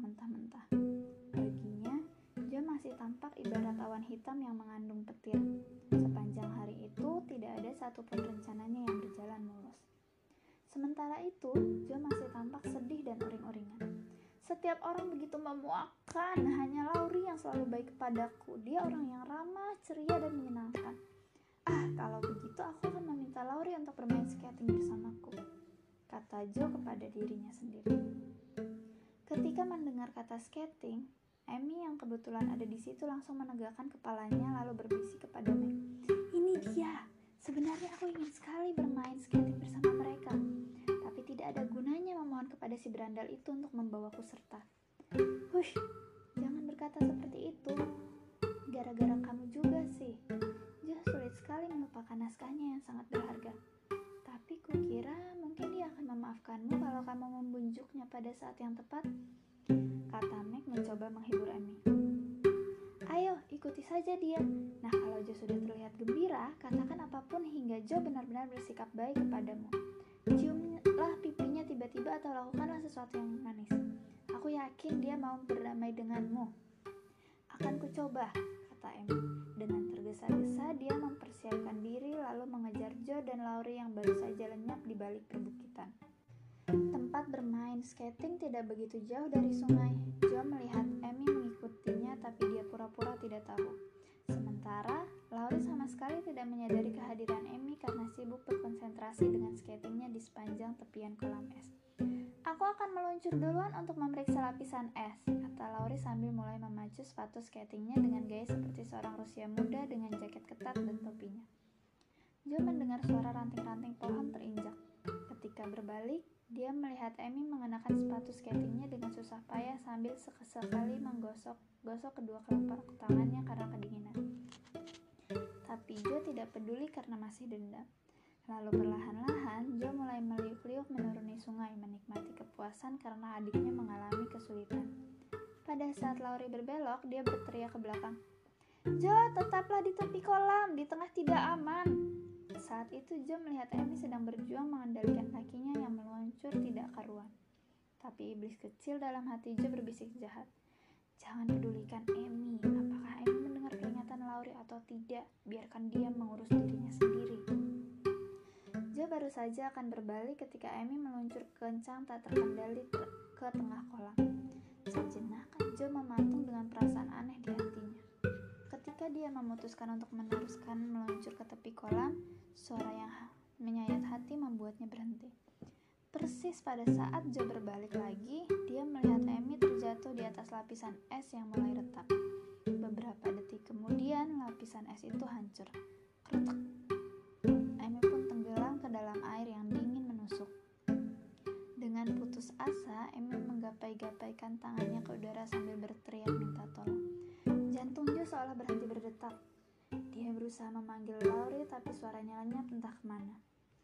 mentah-mentah. Baginya, Jo masih tampak ibarat awan hitam yang mengandung petir. Sepanjang hari itu, tidak ada satupun rencananya yang berjalan mulus. Sementara itu, Jo masih tampak sedih dan uring-uringan. Setiap orang begitu memuakkan, hanya Lauri yang selalu baik kepadaku. Dia orang yang ramah, ceria, dan menyenangkan. Ah, kalau begitu aku akan meminta Lauri untuk bermain skating bersamaku, kata Jo kepada dirinya sendiri. Ketika mendengar kata skating, Amy yang kebetulan ada di situ langsung menegakkan kepalanya lalu berbisik kepada Meg. Ini dia, sebenarnya aku ingin sekali bermain skating bersama mereka tidak ada gunanya memohon kepada si berandal itu untuk membawaku serta. Hush, jangan berkata seperti itu. Gara-gara kamu juga sih. Dia sulit sekali melupakan naskahnya yang sangat berharga. Tapi kukira mungkin dia akan memaafkanmu kalau kamu membunjuknya pada saat yang tepat. Kata Meg mencoba menghibur Amy. Ayo, ikuti saja dia. Nah, kalau Jo sudah terlihat gembira, katakan apa pun hingga Jo benar-benar bersikap baik kepadamu. Ciumlah pipinya tiba-tiba atau lakukanlah sesuatu yang manis. Aku yakin dia mau berdamai denganmu. Akan kucoba, kata Em. Dengan tergesa-gesa, dia mempersiapkan diri lalu mengejar Joe dan Laurie yang baru saja lenyap di balik perbukitan. Tempat bermain skating tidak begitu jauh dari sungai. Joe melihat Emmy mengikutinya tapi dia pura-pura tidak tahu. Sementara, Laurie sama sekali tidak menyadari kehadiran Emmy karena sibuk berkonsentrasi dengan skatingnya di sepanjang tepian kolam es. Aku akan meluncur duluan untuk memeriksa lapisan es, kata Laurie sambil mulai memacu sepatu skatingnya dengan gaya seperti seorang Rusia muda dengan jaket ketat dan topinya. Joe mendengar suara ranting-ranting pohon terinjak. Ketika berbalik, dia melihat Emmy mengenakan sepatu skatingnya dengan susah payah sambil sekali menggosok gosok kedua kelopak tangannya karena kedinginan. Joe tidak peduli karena masih dendam. Lalu perlahan-lahan, Joe mulai meliuk-liuk menuruni sungai menikmati kepuasan karena adiknya mengalami kesulitan. Pada saat Laurie berbelok, dia berteriak ke belakang. Joe, tetaplah di tepi kolam, di tengah tidak aman. Saat itu Joe melihat Amy sedang berjuang mengendalikan kakinya yang meluncur tidak karuan. Tapi iblis kecil dalam hati Joe berbisik jahat. Jangan pedulikan Emmy. Apakah Emmy mendengar peringatan Lauri atau tidak? Biarkan dia mengurus dirinya sendiri. Jo baru saja akan berbalik ketika Emmy meluncur kencang tak terkendali ter ke tengah kolam. Sejenak, Jo mematung dengan perasaan aneh di hatinya. Ketika dia memutuskan untuk meneruskan meluncur ke tepi kolam, suara yang menyayat hati membuatnya berhenti. Persis pada saat Joe berbalik lagi, dia melihat Amy terjatuh di atas lapisan es yang mulai retak. Lapisan es itu hancur. Amy pun tenggelam ke dalam air yang dingin menusuk. Dengan putus asa, Amy menggapai-gapaikan tangannya ke udara sambil berteriak minta tolong. Jantung Joe seolah berhenti berdetak. Dia berusaha memanggil Laurie, tapi suaranya lenyap entah ke mana.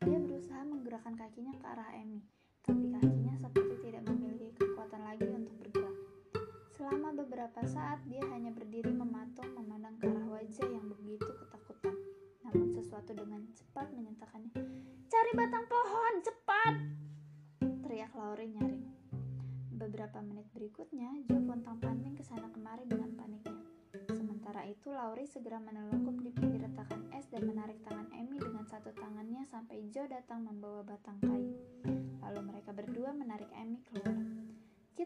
Dia berusaha menggerakkan kakinya ke arah Emmy, tapi kakinya seperti tidak memiliki kekuatan lagi untuk. Selama beberapa saat, dia hanya berdiri mematung memandang ke arah wajah yang begitu ketakutan. Namun sesuatu dengan cepat menyentakannya. Cari batang pohon, cepat! Teriak Laurie nyaring. Beberapa menit berikutnya, Joe pontang-panting ke sana kemari dengan paniknya. Sementara itu, Laurie segera menelungkup di pinggir retakan es dan menarik tangan Emmy dengan satu tangannya sampai Joe datang membawa batang kayu.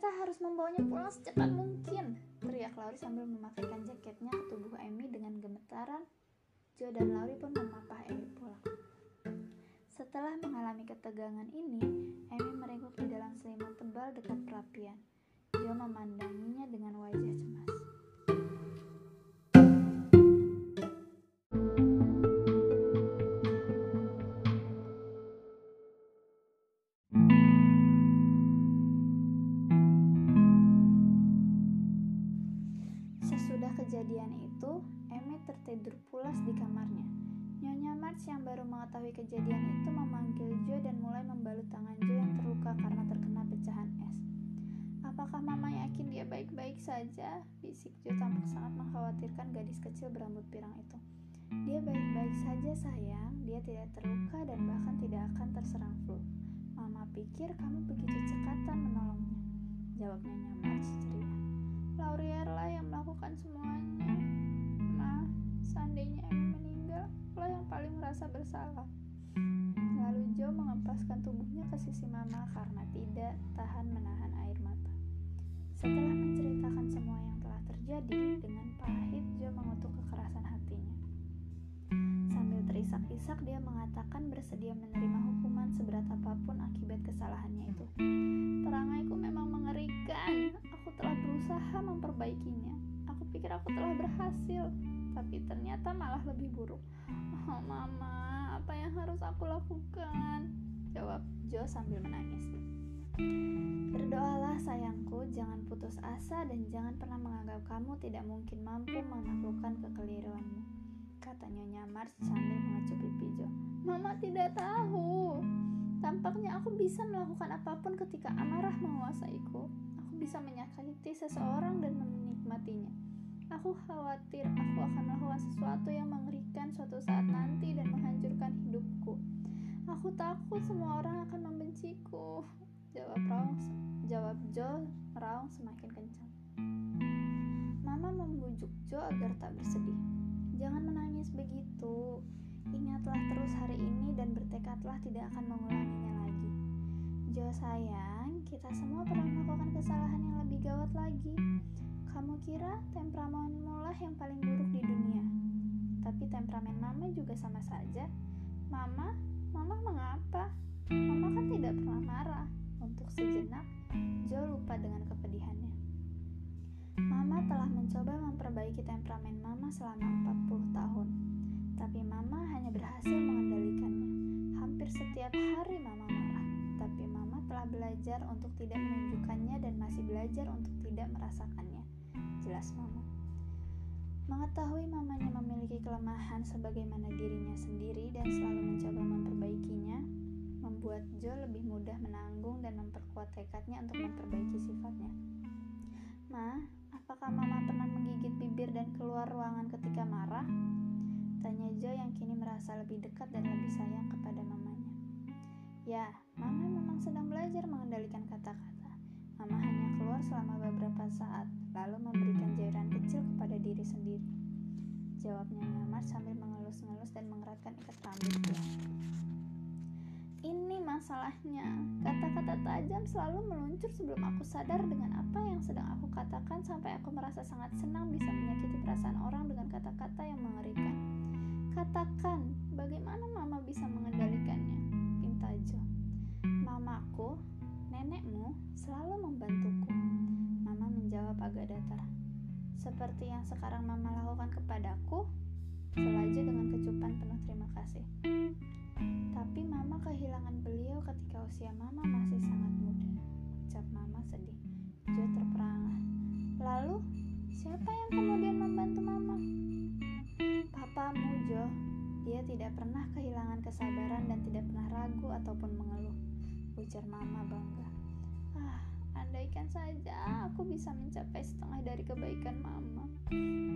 Kita harus membawanya pulang secepat mungkin, teriak Laurie sambil memakaikan jaketnya ke tubuh Emmy dengan gemetaran. Joe dan Laurie pun memapah Emmy pulang. Setelah mengalami ketegangan ini, Emmy meringkuk di dalam selimut tebal dekat perapian. Joe memandanginya dengan wajah cemas. Kejadian itu, Emmy tertidur pulas di kamarnya. Nyonya March yang baru mengetahui kejadian itu memanggil Joe dan mulai membalut tangan Joe yang terluka karena terkena pecahan es. Apakah mama yakin dia baik-baik saja? Bisik Joe tampak sangat mengkhawatirkan gadis kecil berambut pirang itu. Dia baik-baik saja sayang, dia tidak terluka dan bahkan tidak akan terserang flu. Mama pikir kamu begitu cekatan menolongnya. Jawab Nyonya March ceria. Laurier lah yang melakukan semuanya. Ma, seandainya Emmy meninggal, lo yang paling merasa bersalah. Lalu Joe mengempaskan tubuhnya ke sisi mama karena tidak tahan menahan air mata. Setelah menceritakan semua yang telah terjadi, dengan pahit Joe mengutuk kekerasan hatinya. Sambil terisak-isak dia mengatakan bersedia menerima hukuman seberat apa pun akibat kesalahannya itu. Berusaha memperbaikinya. Aku pikir aku telah berhasil, tapi ternyata malah lebih buruk. Oh, mama, apa yang harus aku lakukan? Jawab Joe sambil menangis. Berdoalah sayangku, jangan putus asa dan jangan pernah menganggap kamu tidak mungkin mampu menaklukkan kekeliruanmu. Kata Nyonya Mars sambil mengecup pipi Joe. Mama tidak tahu. Tampaknya aku bisa melakukan apa pun ketika amarah menguasaiku. Bisa menyakiti seseorang dan menikmatinya. Aku khawatir aku akan melakukan sesuatu yang mengerikan suatu saat nanti dan menghancurkan hidupku. Aku takut semua orang akan membenciku. Jawab Raung, jawab Joe Raung semakin kencang. Mama membujuk Joe agar tak bersedih. Jangan menangis begitu. Ingatlah terus hari ini dan bertekadlah tidak akan mengulanginya lagi. Joe sayang, kita semua pernah melakukan kesalahan yang lebih gawat lagi. Kamu kira temperamenmu lah yang paling buruk di dunia. Tapi temperamen mama juga sama saja. Mama, mama mengapa? Mama kan tidak pernah marah. Untuk sejenak, Joe lupa dengan kepedihannya. Mama telah mencoba memperbaiki temperamen mama selama 40 tahun. Tapi mama hanya berhasil mengendalikannya. Hampir setiap hari mama belajar untuk tidak menunjukkannya dan masih belajar untuk tidak merasakannya jelas mama. Mengetahui mamanya memiliki kelemahan sebagaimana dirinya sendiri dan selalu mencoba memperbaikinya, membuat Joe lebih mudah menanggung dan memperkuat tekadnya untuk memperbaiki sifatnya. Ma, apakah mama pernah menggigit bibir dan keluar ruangan ketika marah? Tanya Joe yang kini merasa lebih dekat dan lebih sayang kepada mamanya. Ya, mama sedang belajar mengendalikan kata-kata. Mama hanya keluar selama beberapa saat, lalu memberikan jairan kecil kepada diri sendiri. Jawabnya Nyamar sambil mengelus-ngelus dan mengeratkan ikat rambutnya. Ini masalahnya. Kata-kata tajam selalu meluncur sebelum aku sadar dengan apa yang sedang aku katakan sampai aku merasa sangat senang bisa menyakiti perasaan orang dengan kata-kata yang mengerikan. Katakan, bagaimana mama bisa mengendalikannya? Mamaku Nenekmu selalu membantuku. Mama menjawab agak datar. Seperti yang sekarang Mama lakukan kepadaku, selaju dengan kecupan penuh terima kasih. Tapi Mama kehilangan beliau ketika usia Mama masih sangat muda. Ucap Mama sedih. Jo terperangah. Lalu, siapa yang kemudian membantu Mama? Papamu, Jo. Dia tidak pernah kehilangan kesabaran dan tidak pernah ragu ataupun mengeluh ujar mama bangga. Ah, andaikan saja aku bisa mencapai setengah dari kebaikan mama.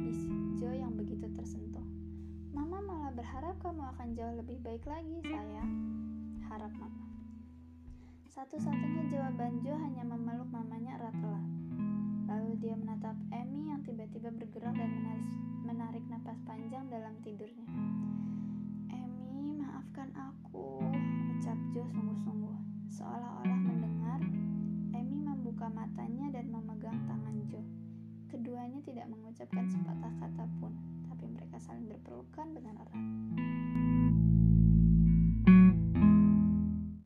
Bisik Jo yang begitu tersentuh. Mama malah berharap kamu akan jauh lebih baik lagi, sayang. Harap mama. Satu-satunya jawaban Jo hanya memeluk mamanya erat-erat. Lalu dia menatap Emmy yang tiba-tiba bergerak dan menarik, menarik napas panjang dalam tidurnya. Emmy, maafkan aku, mengucapkan sepatah kata pun, tapi mereka saling berpelukan dengan erat.